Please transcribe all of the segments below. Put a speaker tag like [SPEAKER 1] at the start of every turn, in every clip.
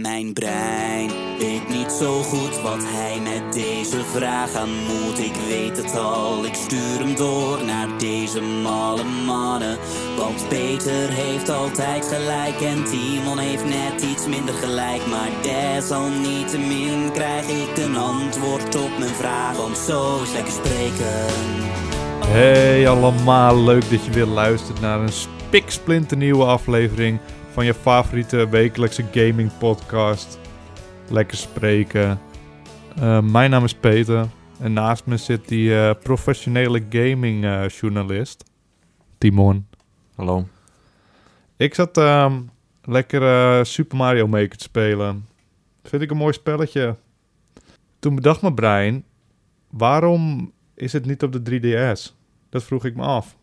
[SPEAKER 1] Mijn brein weet niet zo goed wat hij met deze vraag aan moet. Ik weet het al, ik stuur hem door naar deze malle mannen. Want Peter heeft altijd gelijk en Timon heeft net iets minder gelijk. Maar desalniettemin krijg ik een antwoord op mijn vraag. Want zo is lekker spreken.
[SPEAKER 2] Hey allemaal, leuk dat je weer luistert naar een spiksplinternieuwe aflevering van je favoriete wekelijkse gaming podcast. Lekker spreken. Uh, mijn naam is Peter en naast me zit die uh, professionele gaming uh, journalist, Timon.
[SPEAKER 3] Hallo.
[SPEAKER 2] Ik zat uh, lekker Super Mario Maker te spelen. Vind ik een mooi spelletje. Toen bedacht mijn brein, waarom is het niet op de 3DS? Dat vroeg ik me af.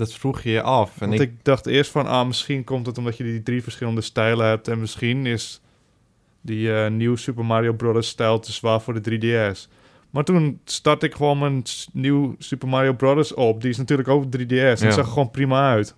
[SPEAKER 3] Dat vroeg je je af.
[SPEAKER 2] En Want ik... dacht eerst van, ah, misschien komt het omdat je die drie verschillende stijlen hebt. En misschien is die uh, nieuwe Super Mario Bros. stijl te zwaar voor de 3DS. Maar toen start ik gewoon mijn nieuw Super Mario Bros. op. Die is natuurlijk ook 3DS. En zag gewoon prima uit.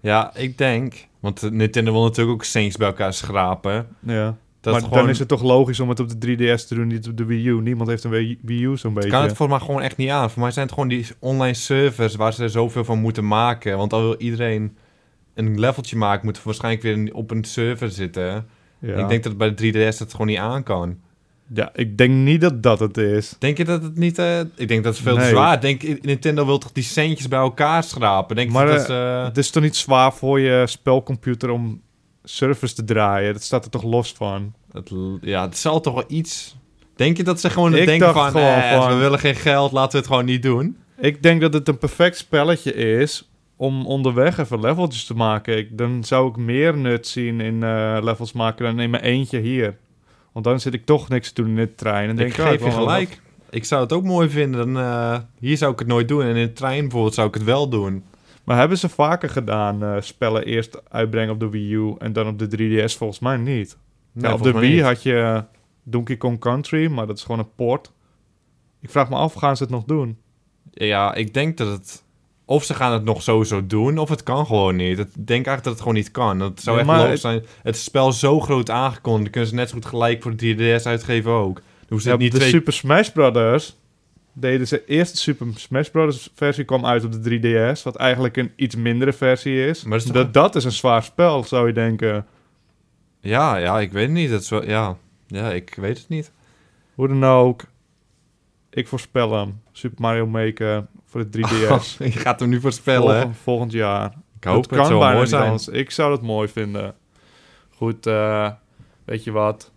[SPEAKER 3] Ja, ik denk... Want Nintendo wil natuurlijk ook Saints bij elkaar schrapen.
[SPEAKER 2] Ja maar dan is het toch logisch om het op de 3DS te doen, niet op de Wii U. Niemand heeft een Wii U zo'n beetje.
[SPEAKER 3] kan het voor mij gewoon echt niet aan. Voor mij zijn het gewoon die online servers waar ze zoveel van moeten maken. Want al wil iedereen een leveltje maken, moet waarschijnlijk weer op een server zitten. Ja. Ik denk dat bij de 3DS het gewoon niet aan kan.
[SPEAKER 2] Ja, ik denk niet dat dat het is.
[SPEAKER 3] Denk je dat het niet... Uh, ik denk dat het veel te zwaar denk Nintendo wil toch die centjes bij elkaar schrapen? Denk
[SPEAKER 2] maar
[SPEAKER 3] dat
[SPEAKER 2] uh, het is toch niet zwaar voor je spelcomputer om servers te draaien. Dat staat er toch los van.
[SPEAKER 3] Het, ja, het zal toch wel iets... Denk je dat ze gewoon denken van, eh, van... We willen geen geld, laten we het gewoon niet doen?
[SPEAKER 2] Ik denk dat het een perfect spelletje is om onderweg even leveltjes te maken. Ik, dan zou ik meer nut zien in uh, levels maken dan in mijn eentje hier. Want dan zit ik toch niks te doen in de trein. En denk,
[SPEAKER 3] ik geef je gelijk. Ik zou het ook mooi vinden. Dan, uh, hier zou ik het nooit doen. En in de trein bijvoorbeeld zou ik het wel doen.
[SPEAKER 2] Maar hebben ze vaker gedaan, uh, spellen eerst uitbrengen op de Wii U en dan op de 3DS? Volgens mij niet. Nee, op de Wii had je Donkey Kong Country, maar dat is gewoon een port. Ik vraag me af, gaan ze het nog doen?
[SPEAKER 3] Ja, ik denk dat het... Of ze gaan het nog sowieso doen, of het kan gewoon niet. Ik denk eigenlijk dat het gewoon niet kan. Dat zou echt logisch zijn. Het spel zo groot aangekondigd, kunnen ze net zo goed gelijk voor de 3DS uitgeven ook.
[SPEAKER 2] Dus ja, niet de Super Smash Brothers deden ze eerste Super Smash Bros. versie kwam uit op de 3DS, wat eigenlijk een iets mindere versie is. Maar is dat, dat is een zwaar spel, zou je denken.
[SPEAKER 3] Ja, ja, ik weet het niet. Het is wel, ja. ja, ik weet het niet.
[SPEAKER 2] Hoe dan ook, ik voorspel hem. Super Mario Maker voor de 3DS.
[SPEAKER 3] je gaat hem nu voorspellen,
[SPEAKER 2] Volgend, volgend jaar. Ik hoop het, kan mooi zijn. Ik zou het mooi vinden. Goed, uh, weet je wat?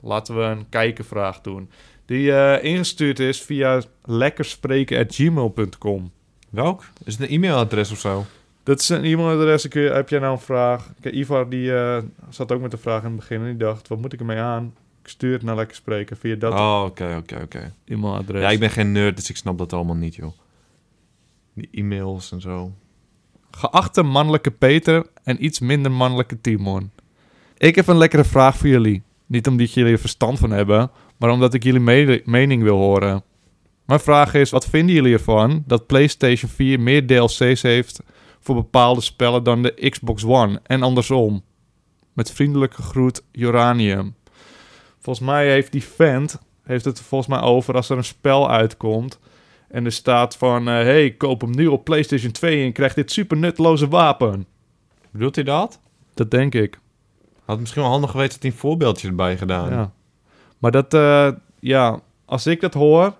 [SPEAKER 2] Laten we een kijkenvraag doen. Die uh, ingestuurd is via lekkerspreken.gmail.com.
[SPEAKER 3] Welk? Is het een e-mailadres of zo?
[SPEAKER 2] Dat is een e-mailadres. Heb jij nou een vraag? Kijk, Ivar die uh, zat ook met de vraag in het begin en die dacht, wat moet ik ermee aan? Ik stuur het naar Lekker Spreken via dat
[SPEAKER 3] oh, oké, oké, oké.
[SPEAKER 2] e-mailadres.
[SPEAKER 3] Ja, ik ben geen nerd, dus ik snap dat allemaal niet, joh. Die e-mails en zo.
[SPEAKER 2] Geachte mannelijke Peter en iets minder mannelijke Timon. Ik heb een lekkere vraag voor jullie. Niet omdat jullie er verstand van hebben, maar omdat ik jullie mening wil horen. Mijn vraag is, wat vinden jullie ervan dat PlayStation 4 meer DLC's heeft voor bepaalde spellen dan de Xbox One en andersom? Met vriendelijke groet, Uranium. Volgens mij heeft die vent heeft het volgens mij over als er een spel uitkomt en er staat van, uh, hey, koop hem nu op PlayStation 2 en krijg dit super nutteloze wapen.
[SPEAKER 3] Bedoelt hij dat?
[SPEAKER 2] Dat denk ik.
[SPEAKER 3] Had misschien wel handig geweest dat hij een voorbeeldje erbij gedaan.
[SPEAKER 2] Ja. Maar dat, uh, ja, als ik dat hoor,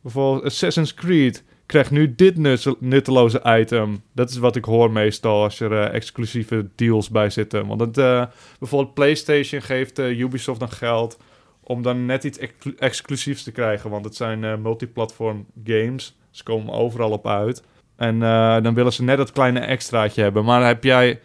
[SPEAKER 2] bijvoorbeeld Assassin's Creed krijgt nu dit nutteloze item. Dat is wat ik hoor meestal als er uh, exclusieve deals bij zitten. Want het, uh, bijvoorbeeld PlayStation geeft Ubisoft dan geld om dan net iets exclusiefs te krijgen. Want het zijn multiplatform games. Ze komen overal op uit. En dan willen ze net dat kleine extraatje hebben. Maar heb jij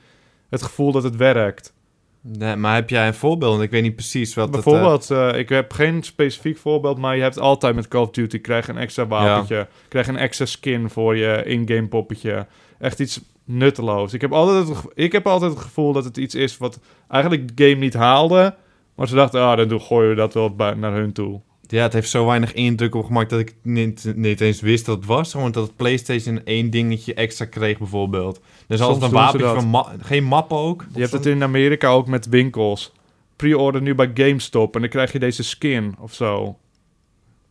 [SPEAKER 2] het gevoel dat het werkt?
[SPEAKER 3] Nee, maar heb jij een voorbeeld? Ik weet niet precies wat
[SPEAKER 2] Bijvoorbeeld, het, uh... ik heb geen specifiek voorbeeld, maar je hebt altijd met Call of Duty... krijg een extra wapentje, ja. krijg een extra skin voor je in-game poppetje. Echt iets nutteloos. Ik heb, altijd het, ik heb altijd het gevoel dat het iets is wat eigenlijk de game niet haalde... maar ze dachten, ah, dan gooien we dat wel naar hun toe.
[SPEAKER 3] Ja, het heeft zo weinig indruk opgemaakt dat ik niet, niet eens wist dat het was. Gewoon dat het PlayStation één dingetje extra kreeg, bijvoorbeeld. Dus als een wapen van geen map ook.
[SPEAKER 2] Je hebt het in Amerika ook met winkels. pre-order nu bij GameStop en dan krijg je deze skin of zo.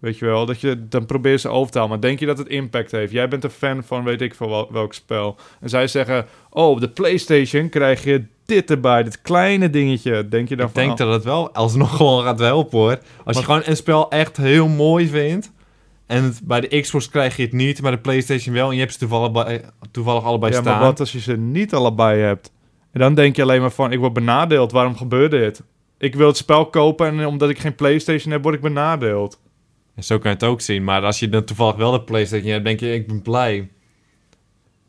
[SPEAKER 2] Weet je wel, dat je dan probeert ze over te halen. Maar denk je dat het impact heeft? Jij bent een fan van weet ik veel wel, welk spel. En zij zeggen, oh, op de PlayStation krijg je dit erbij, dit kleine dingetje. Denk je dan
[SPEAKER 3] Ik
[SPEAKER 2] van...
[SPEAKER 3] denk dat het wel alsnog gewoon gaat helpen hoor. Als je
[SPEAKER 2] Maar-
[SPEAKER 3] gewoon een spel echt heel mooi vindt. En het, bij de Xbox krijg je het niet, bij de PlayStation wel. En je hebt ze toevallig, bij, toevallig allebei
[SPEAKER 2] ja,
[SPEAKER 3] staan.
[SPEAKER 2] maar wat als je ze niet allebei hebt? En dan denk je alleen maar van, ik word benadeeld. Waarom gebeurt dit? Ik wil het spel kopen en omdat ik geen PlayStation heb, word ik benadeeld.
[SPEAKER 3] En zo kan je het ook zien. Maar als je dan toevallig wel de PlayStation hebt, denk je, ik ben blij.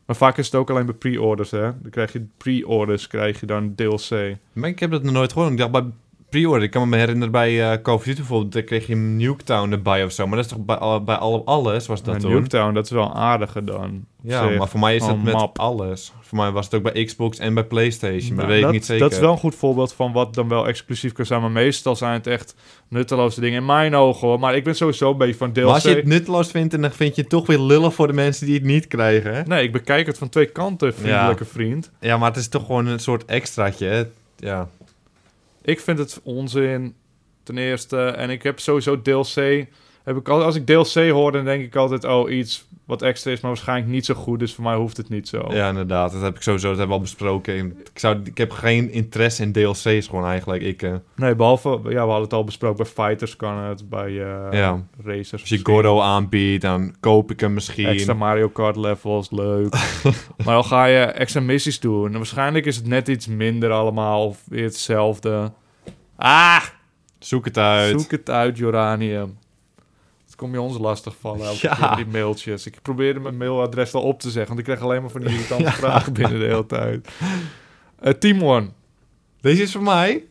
[SPEAKER 2] Maar vaak is het ook alleen bij pre-orders, hè? Dan krijg je pre-orders, krijg je dan DLC.
[SPEAKER 3] Maar ik heb dat nog nooit gehoord. Ik dacht bij pre-order. Ik kan me herinneren bij eh Call of Duty bijvoorbeeld. Daar kreeg je Nuketown erbij of zo. Maar dat is toch bij, al- bij alle, alles was dat
[SPEAKER 2] En
[SPEAKER 3] toen?
[SPEAKER 2] Nuketown, dat is wel aardiger dan.
[SPEAKER 3] Ja, maar voor mij is het met
[SPEAKER 2] map.
[SPEAKER 3] alles. Voor mij was het ook bij Xbox en bij PlayStation. Maar
[SPEAKER 2] Nou,
[SPEAKER 3] dat weet
[SPEAKER 2] dat,
[SPEAKER 3] ik niet zeker.
[SPEAKER 2] Dat is wel een goed voorbeeld van wat dan wel exclusief kan zijn. Maar meestal zijn het echt nutteloze dingen in mijn ogen, hoor. Maar ik ben sowieso een beetje van DLC.
[SPEAKER 3] Maar als je het nutteloos vindt, dan vind je het toch weer lullig voor de mensen die het niet krijgen. hè?
[SPEAKER 2] Nee, ik bekijk het van twee kanten, vriendelijke vriend.
[SPEAKER 3] Ja, maar het is toch gewoon een soort extraatje. hè? Ja.
[SPEAKER 2] Ik vind het onzin, ten eerste. En ik heb sowieso DLC. Heb ik al, als ik DLC hoor, dan denk ik altijd... oh, iets wat extra is, maar waarschijnlijk niet zo goed. Dus voor mij hoeft het niet zo.
[SPEAKER 3] ja, inderdaad. Dat heb ik sowieso dat hebben we al besproken. Ik, zou, ik heb geen interesse in DLC's gewoon eigenlijk. Ik, eh,
[SPEAKER 2] Nee, behalve... Ja, we hadden het al besproken. Bij Fighters kan het. Bij eh
[SPEAKER 3] Ja.
[SPEAKER 2] Racers.
[SPEAKER 3] als je. Gordo aanbiedt, dan koop ik hem misschien.
[SPEAKER 2] Extra Mario Kart levels, leuk. maar dan ga je extra missies doen. En waarschijnlijk is het net iets minder allemaal. Of weer hetzelfde. Ah!
[SPEAKER 3] Zoek het uit.
[SPEAKER 2] Zoek het uit, Joranium. Kom je ons lastig vallen elke
[SPEAKER 3] Ja.
[SPEAKER 2] keer die mailtjes. Ik probeerde mijn mailadres al op te zeggen, want ik krijg alleen maar van die irritante vragen binnen de hele tijd. Eh Timon,
[SPEAKER 3] Deze is voor mij.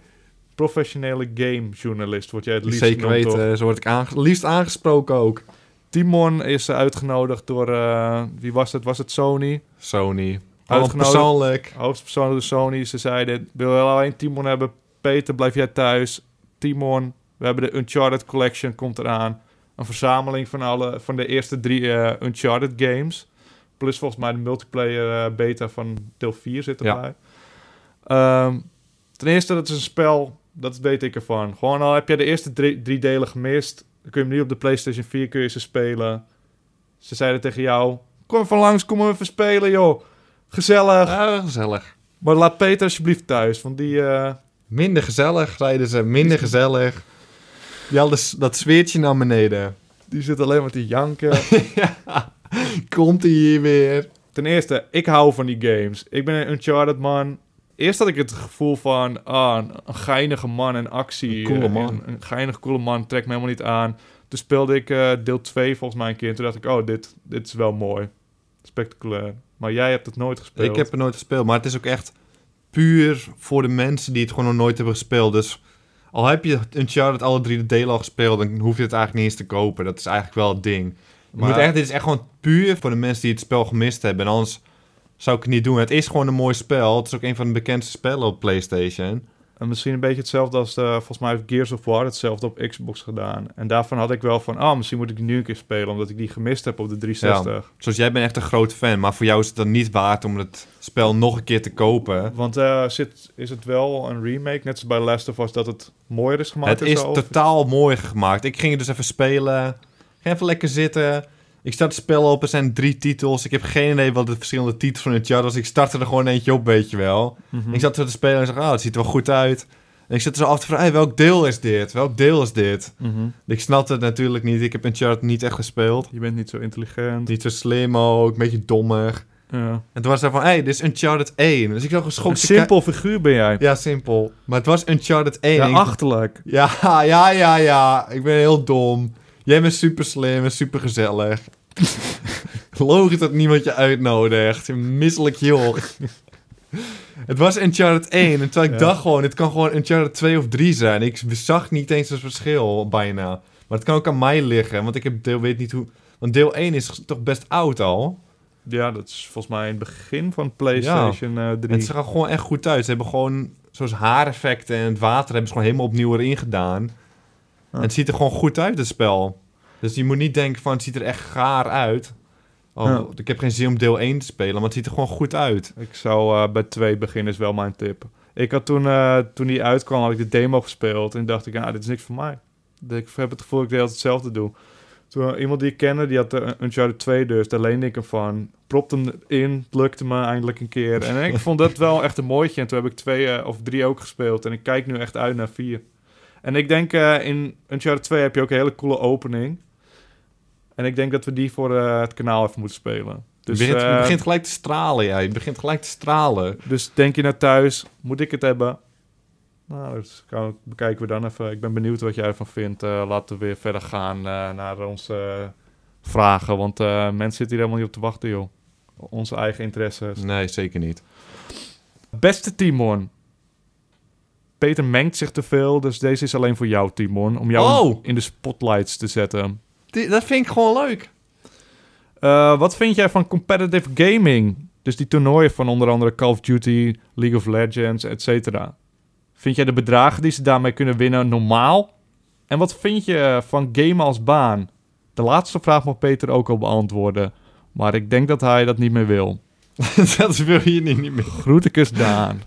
[SPEAKER 2] professionele gamejournalist, word jij het liefst
[SPEAKER 3] Zeker
[SPEAKER 2] toch?
[SPEAKER 3] weten. Zo word ik aange- liefst aangesproken ook.
[SPEAKER 2] Timon is eh, uitgenodigd door, eh, wie was het? Was het Sony?
[SPEAKER 3] Sony.
[SPEAKER 2] Uitgenodigd.
[SPEAKER 3] persoonlijk.
[SPEAKER 2] Hoofdpersoon door Sony. Ze zeiden, wil je alleen Timon hebben? Peter, blijf jij thuis. Timon, we hebben de Uncharted Collection, komt eraan. Een verzameling van, alle, van de eerste drie eh, Uncharted games. Plus volgens mij de multiplayer eh, beta van deel 4 zit
[SPEAKER 3] Ja.
[SPEAKER 2] erbij. Ehm, ten eerste, dat is een spel, dat weet ik ervan. Gewoon al heb jij de eerste drie, drie delen gemist... dan kun je hem nu op de PlayStation 4 kun je ze spelen. Ze zeiden tegen jou... Kom even langs, kom even spelen, joh. Gezellig.
[SPEAKER 3] Ja, gezellig.
[SPEAKER 2] Maar laat Peter alsjeblieft thuis, want die... eh,
[SPEAKER 3] Minder gezellig, zeiden ze. Minder gezellig. S- dat sfeertje naar beneden.
[SPEAKER 2] Die zit alleen maar te janken.
[SPEAKER 3] Komt hij hier weer?
[SPEAKER 2] Ten eerste, ik hou van die games. Ik ben een Uncharted man. Eerst had ik het gevoel van... Ah, een, geinige man en actie.
[SPEAKER 3] Een coole
[SPEAKER 2] Eh,
[SPEAKER 3] man.
[SPEAKER 2] Een, een geinige, coole man. Trekt me helemaal niet aan. Toen speelde ik eh, deel 2 volgens mij een keer. En toen dacht ik... Oh, dit, dit is wel mooi. Spectaculair. Maar jij hebt het nooit gespeeld.
[SPEAKER 3] Ik heb het nooit gespeeld, maar het is ook echt puur voor de mensen die het gewoon nog nooit hebben gespeeld. Dus al heb je Uncharted alle drie de delen al gespeeld, dan hoef je het eigenlijk niet eens te kopen. Dat is eigenlijk wel het ding. Je
[SPEAKER 2] Maar-
[SPEAKER 3] moet echt, dit is echt gewoon puur voor de mensen die het spel gemist hebben. En anders zou ik het niet doen. Het is gewoon een mooi spel. Het is ook een van de bekendste spellen op PlayStation.
[SPEAKER 2] En misschien een beetje hetzelfde als... De, volgens mij heeft Gears of War hetzelfde op Xbox gedaan. En daarvan had ik wel van... Ah, misschien moet ik die nu een keer spelen. Omdat ik die gemist heb op de 360.
[SPEAKER 3] Zoals jij bent echt een grote fan, maar voor jou is het dan niet waard om het spel nog een keer te kopen.
[SPEAKER 2] Want eh, zit, is het wel een remake, net zoals bij Last of Us, dat het mooier is gemaakt?
[SPEAKER 3] Het is totaal mooi gemaakt. Ik ging er dus even spelen. Ging even lekker zitten. Ik start het spel op. Er zijn drie titels. Ik heb geen idee wat de verschillende titels van het jaar was. Ik startte er gewoon eentje op, weet je wel.
[SPEAKER 2] Mhm.
[SPEAKER 3] Ik zat zo te spelen en ik zag, ah, het ziet er wel goed uit. En ik zat er zo af te vragen, hey, welk deel is dit? Welk deel is dit?
[SPEAKER 2] Mhm.
[SPEAKER 3] Ik snapte het natuurlijk niet. Ik heb Uncharted niet echt gespeeld.
[SPEAKER 2] Je bent niet zo intelligent.
[SPEAKER 3] Niet zo slim ook, een beetje dommig.
[SPEAKER 2] Ja.
[SPEAKER 3] En toen was hij van, hey, dit is Uncharted 1. Dus ik zag
[SPEAKER 2] Een
[SPEAKER 3] geschokt. te
[SPEAKER 2] simpel figuur ben jij.
[SPEAKER 3] Ja, simpel. Maar het was Uncharted 1.
[SPEAKER 2] Ja, achterlijk.
[SPEAKER 3] Ja, ja, ja, ja. Ik ben heel dom. Jij bent super slim en super gezellig. Logisch dat niemand je uitnodigt. Misselijk joch. Het was Uncharted 1. En terwijl ik
[SPEAKER 2] Ja.
[SPEAKER 3] dacht gewoon, het kan gewoon Uncharted 2 of 3 zijn. Ik zag niet eens het verschil bijna. Maar het kan ook aan mij liggen. Want ik heb deel, weet niet hoe... Want deel 1 is toch best oud al.
[SPEAKER 2] Ja, dat is volgens mij in het begin van PlayStation eh 3.
[SPEAKER 3] En het zag er gewoon echt goed uit. Ze hebben gewoon, zoals haareffecten en het water hebben ze gewoon helemaal opnieuw erin gedaan. En het ziet er gewoon goed uit, het spel. Dus je moet niet denken van, het ziet er echt gaar uit. Oh,
[SPEAKER 2] Ja.
[SPEAKER 3] Ik heb geen zin om deel 1 te spelen, maar het ziet er gewoon goed uit.
[SPEAKER 2] Ik zou eh, bij 2 beginnen, is wel mijn tip. Ik had toen, eh, toen die uitkwam, had ik de demo gespeeld. En dacht ik, ah, dit is niks voor mij. Ik heb het gevoel dat ik de hele tijd hetzelfde doe. Toen iemand die ik kende, die had een Uncharted 2 dus. Daar leende ik hem van. Propte hem in, het lukte me eindelijk een keer. En ik vond dat wel echt een mooitje. En toen heb ik twee eh, of drie ook gespeeld. En ik kijk nu echt uit naar vier. En ik denk uh, in Uncharted 2 heb je ook een hele coole opening. En ik denk dat we die voor het kanaal even moeten spelen.
[SPEAKER 3] Dus, je, begint, je begint gelijk te stralen, jij. Je begint gelijk te stralen.
[SPEAKER 2] Dus denk je naar thuis, moet ik het hebben? Nou, dat bekijken we dan even. Ik ben benieuwd wat jij ervan vindt. Laten we weer verder gaan naar onze vragen. Want mensen zitten hier helemaal niet op te wachten, joh. Onze eigen interesses.
[SPEAKER 3] Nee, zeker niet.
[SPEAKER 2] Beste Timon. Peter mengt zich te veel, dus deze is alleen voor jou, Timon. Om jou
[SPEAKER 3] oh.
[SPEAKER 2] in de spotlights te zetten.
[SPEAKER 3] Die, dat vind ik gewoon leuk.
[SPEAKER 2] wat vind jij van competitive gaming? Dus die toernooien van onder andere Call of Duty, League of Legends, et cetera. Vind jij de bedragen die ze daarmee kunnen winnen normaal? En wat vind je van gamen als baan? De laatste vraag mag Peter ook al beantwoorden. Maar ik denk dat hij dat niet meer wil.
[SPEAKER 3] dat wil je niet, niet meer.
[SPEAKER 2] Groetekes Daan.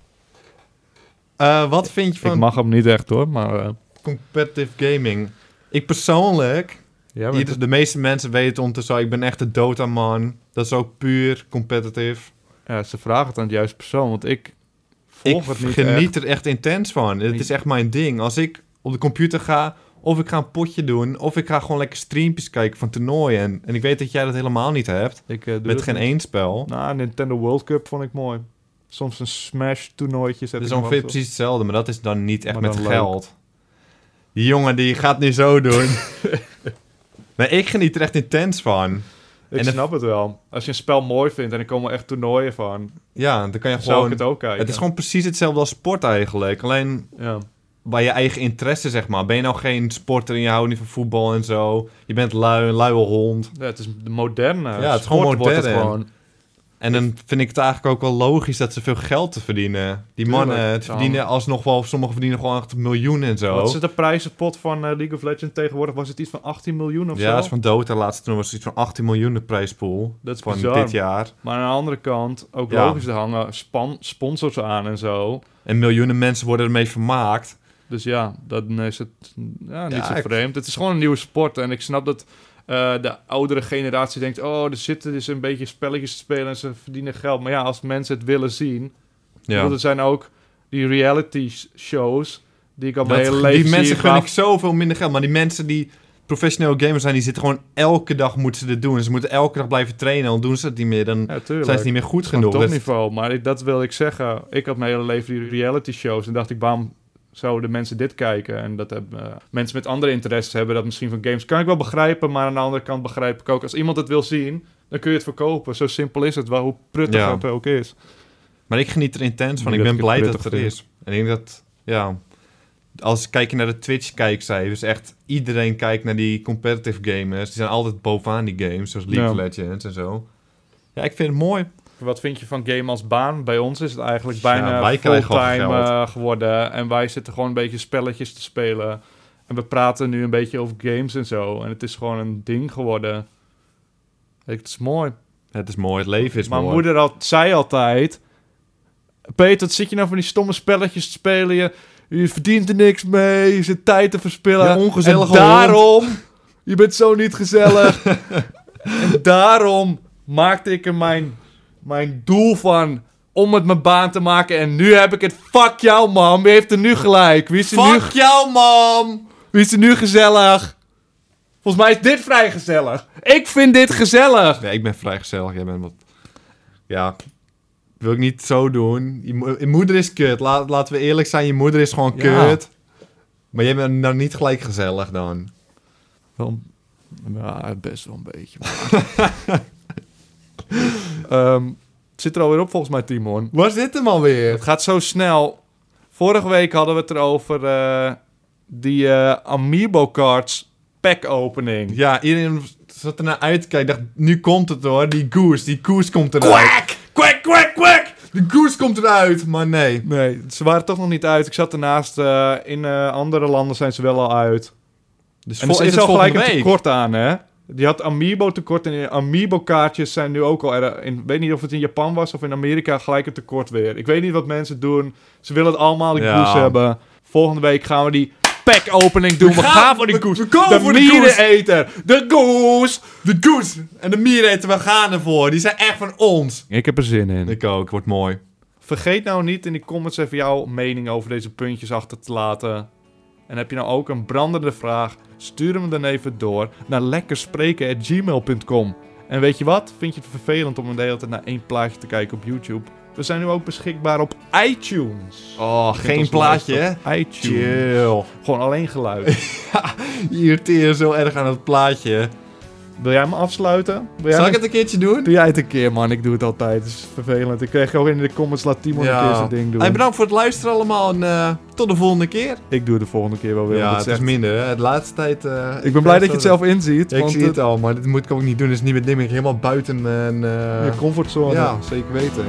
[SPEAKER 3] Uh, wat vind je van...
[SPEAKER 2] Ik mag hem niet echt hoor, maar... Uh...
[SPEAKER 3] Competitive gaming. Ik persoonlijk... Ja, ieder, de meeste mensen weten ondertussen... Ik ben echt een Dota-man. Dat is ook puur competitive.
[SPEAKER 2] Ja, ze vragen het aan het juiste persoon. Want ik
[SPEAKER 3] ik geniet er echt intens van. Het is echt mijn ding. Als ik op de computer ga, of ik ga een potje doen, of ik ga gewoon lekker streampjes kijken van toernooien. En, en ik weet dat jij dat helemaal niet hebt. Ik, uh, met geen één spel.
[SPEAKER 2] Nou, Nintendo World Cup vond ik mooi. Soms een Smash toernooitje.
[SPEAKER 3] Het is ongeveer precies hetzelfde, maar dat is dan niet echt met geld. Die jongen die gaat nu zo doen. maar ik geniet er echt intens van.
[SPEAKER 2] Ik en snap het wel. Als je een spel mooi vindt en er komen echt toernooien van.
[SPEAKER 3] Ja, dan kan je gewoon. het ook kijken. Het is gewoon precies hetzelfde als sport eigenlijk. Alleen ja. bij je eigen interesse, zeg maar. Ben je nou geen sporter en je houdt niet van voetbal en zo. Je bent lui, een luie hond.
[SPEAKER 2] Ja, het is de moderne.
[SPEAKER 3] Ja, het is gewoon modern. En dan vind ik het eigenlijk ook wel logisch dat ze veel geld te verdienen. Die mannen het verdienen alsnog wel, sommigen verdienen gewoon echt miljoenen en zo.
[SPEAKER 2] Wat is de prijzenpot van uh, League of Legends tegenwoordig? Was het iets van 18 miljoen of
[SPEAKER 3] ja, zo? Ja, is van Dota laatst toen was het iets van 18 miljoen de prijspool. Dat is van dit jaar.
[SPEAKER 2] Maar aan de andere kant, ook logisch, er hangen span sponsors aan en zo.
[SPEAKER 3] En miljoenen mensen worden ermee vermaakt.
[SPEAKER 2] Dus ja, dan is het ja, niet zo vreemd. Het is gewoon een nieuwe sport en ik snap dat uh, de oudere generatie denkt: oh, er zitten dus een beetje spelletjes te spelen en ze verdienen geld. Maar ja, als mensen het willen zien. Ja. Er zijn ook die reality shows die ik al mijn hele leven
[SPEAKER 3] Die mensen gun ik zoveel minder geld. Maar die mensen die professionele gamers zijn, die zitten gewoon elke dag moeten ze dit doen. ze moeten elke dag blijven trainen. Dan doen ze het niet meer. Dan zijn ze niet meer goed genoeg.
[SPEAKER 2] Op niveau. Maar dat wil ik zeggen. Ik had mijn hele leven die reality shows. En dacht ik, waarom zouden mensen dit kijken. En dat hebben, uh, mensen met andere interesses hebben dat misschien van games. Kan ik wel begrijpen, maar aan de andere kant begrijp ik ook... als iemand het wil zien, dan kun je het verkopen. Zo simpel is het, wel hoe pruttig het ook is.
[SPEAKER 3] Maar ik geniet er intens van. Ik ben blij dat het er is. En ik denk dat, ja... Als kijk je naar de Twitch-kijkcijfers, echt iedereen kijkt naar die competitive gamers. Die zijn altijd bovenaan die games, zoals League of Legends en zo. Ja, ik vind het mooi.
[SPEAKER 2] Wat vind je van game als baan? Bij ons is het eigenlijk bijna ja, fulltime uh, geworden. En wij zitten gewoon een beetje spelletjes te spelen. En we praten nu een beetje over games en zo. En het is gewoon een ding geworden. Het is mooi.
[SPEAKER 3] Het is mooi, het leven is
[SPEAKER 2] Mijn
[SPEAKER 3] mooi.
[SPEAKER 2] Mijn moeder had, zei altijd... Peter, wat zit je nou van die stomme spelletjes te spelen? Je, je verdient er niks mee, je zit tijd te verspillen. Ja,
[SPEAKER 3] ongezellig
[SPEAKER 2] en daarom... Je bent zo niet gezellig. en daarom maakte ik er mijn mijn doel van om het mijn baan te maken. En nu heb ik het. Fuck jou, man. Wie heeft er nu gelijk? Wie is er
[SPEAKER 3] Fuck jou, man.
[SPEAKER 2] Wie is er nu gezellig? Volgens mij is dit vrij gezellig. Ik vind dit gezellig.
[SPEAKER 3] Nee, ik ben vrij gezellig. Jij bent wat... Ja, wil ik niet zo doen. Je, moeder is kut. Laat, laten we eerlijk zijn, je moeder is gewoon kut. Maar jij bent nou niet gelijk gezellig dan.
[SPEAKER 2] Wel, ja, best wel een beetje. um, het zit er alweer op volgens mij, Timon.
[SPEAKER 3] Waar zit hem alweer?
[SPEAKER 2] Het gaat zo snel. Vorige week hadden we het erover uh, die uh, Amiibo cards pack opening.
[SPEAKER 3] Ja, iedereen zat er naar uit te kijken. dacht, nu komt het hoor. Die goose, die goose komt eruit.
[SPEAKER 2] Quack! Quack, quack, quack!
[SPEAKER 3] De goose komt eruit, maar nee.
[SPEAKER 2] Nee, ze waren toch nog niet uit. Ik zat ernaast. Uh, in andere landen zijn ze wel al uit. Dus en er is al gelijk een tekort aan, hè? Die had Amiibo tekort en Amiibo kaartjes zijn nu ook al er. Ik weet niet of het in Japan was of in Amerika gelijk een tekort weer. Ik weet niet wat mensen doen. Ze willen het allemaal de
[SPEAKER 3] Ja.
[SPEAKER 2] goose hebben. Volgende week gaan we die pack opening doen. We, gaan,
[SPEAKER 3] gaan-
[SPEAKER 2] voor die
[SPEAKER 3] we-
[SPEAKER 2] goose.
[SPEAKER 3] we komen
[SPEAKER 2] de
[SPEAKER 3] voor
[SPEAKER 2] miereneter. De goose.
[SPEAKER 3] De goose en de miereten, we gaan ervoor. Die zijn echt van ons.
[SPEAKER 2] Ik heb er zin in.
[SPEAKER 3] Ik ook, wordt mooi.
[SPEAKER 2] Vergeet nou niet in de comments even jouw mening over deze puntjes achter te laten. En heb je nou ook een brandende vraag? Stuur hem dan even door naar lekkerspreken.gmail.com. En weet je wat? Vind je het vervelend om de hele tijd naar één plaatje te kijken op YouTube? We zijn nu ook beschikbaar op iTunes.
[SPEAKER 3] Oh, geen plaatje, hè?
[SPEAKER 2] iTunes.
[SPEAKER 3] Chill.
[SPEAKER 2] Gewoon alleen geluid.
[SPEAKER 3] Je irriteert je zo erg aan het plaatje.
[SPEAKER 2] Wil jij me afsluiten? Wil jij
[SPEAKER 3] Zal ik
[SPEAKER 2] me-
[SPEAKER 3] het een keertje doen?
[SPEAKER 2] Doe jij het een keer, man. Ik doe het altijd. Het is vervelend. Ik kreeg ook in de comments, laat Timon een keer zijn ding doen.
[SPEAKER 3] Hey, bedankt voor het luisteren allemaal en eh, tot de volgende keer.
[SPEAKER 2] Ik doe het de volgende keer wel weer.
[SPEAKER 3] ja, het
[SPEAKER 2] het is echt-
[SPEAKER 3] minder. Hè? De laatste tijd... eh,
[SPEAKER 2] Ik ben blij dat je het zelf inziet.
[SPEAKER 3] Ik
[SPEAKER 2] want
[SPEAKER 3] zie het al, maar dit moet ik ook niet doen. Het is niet met Dimming helemaal buiten mijn... eh,
[SPEAKER 2] Je comfortzone.
[SPEAKER 3] ja, zeker weten.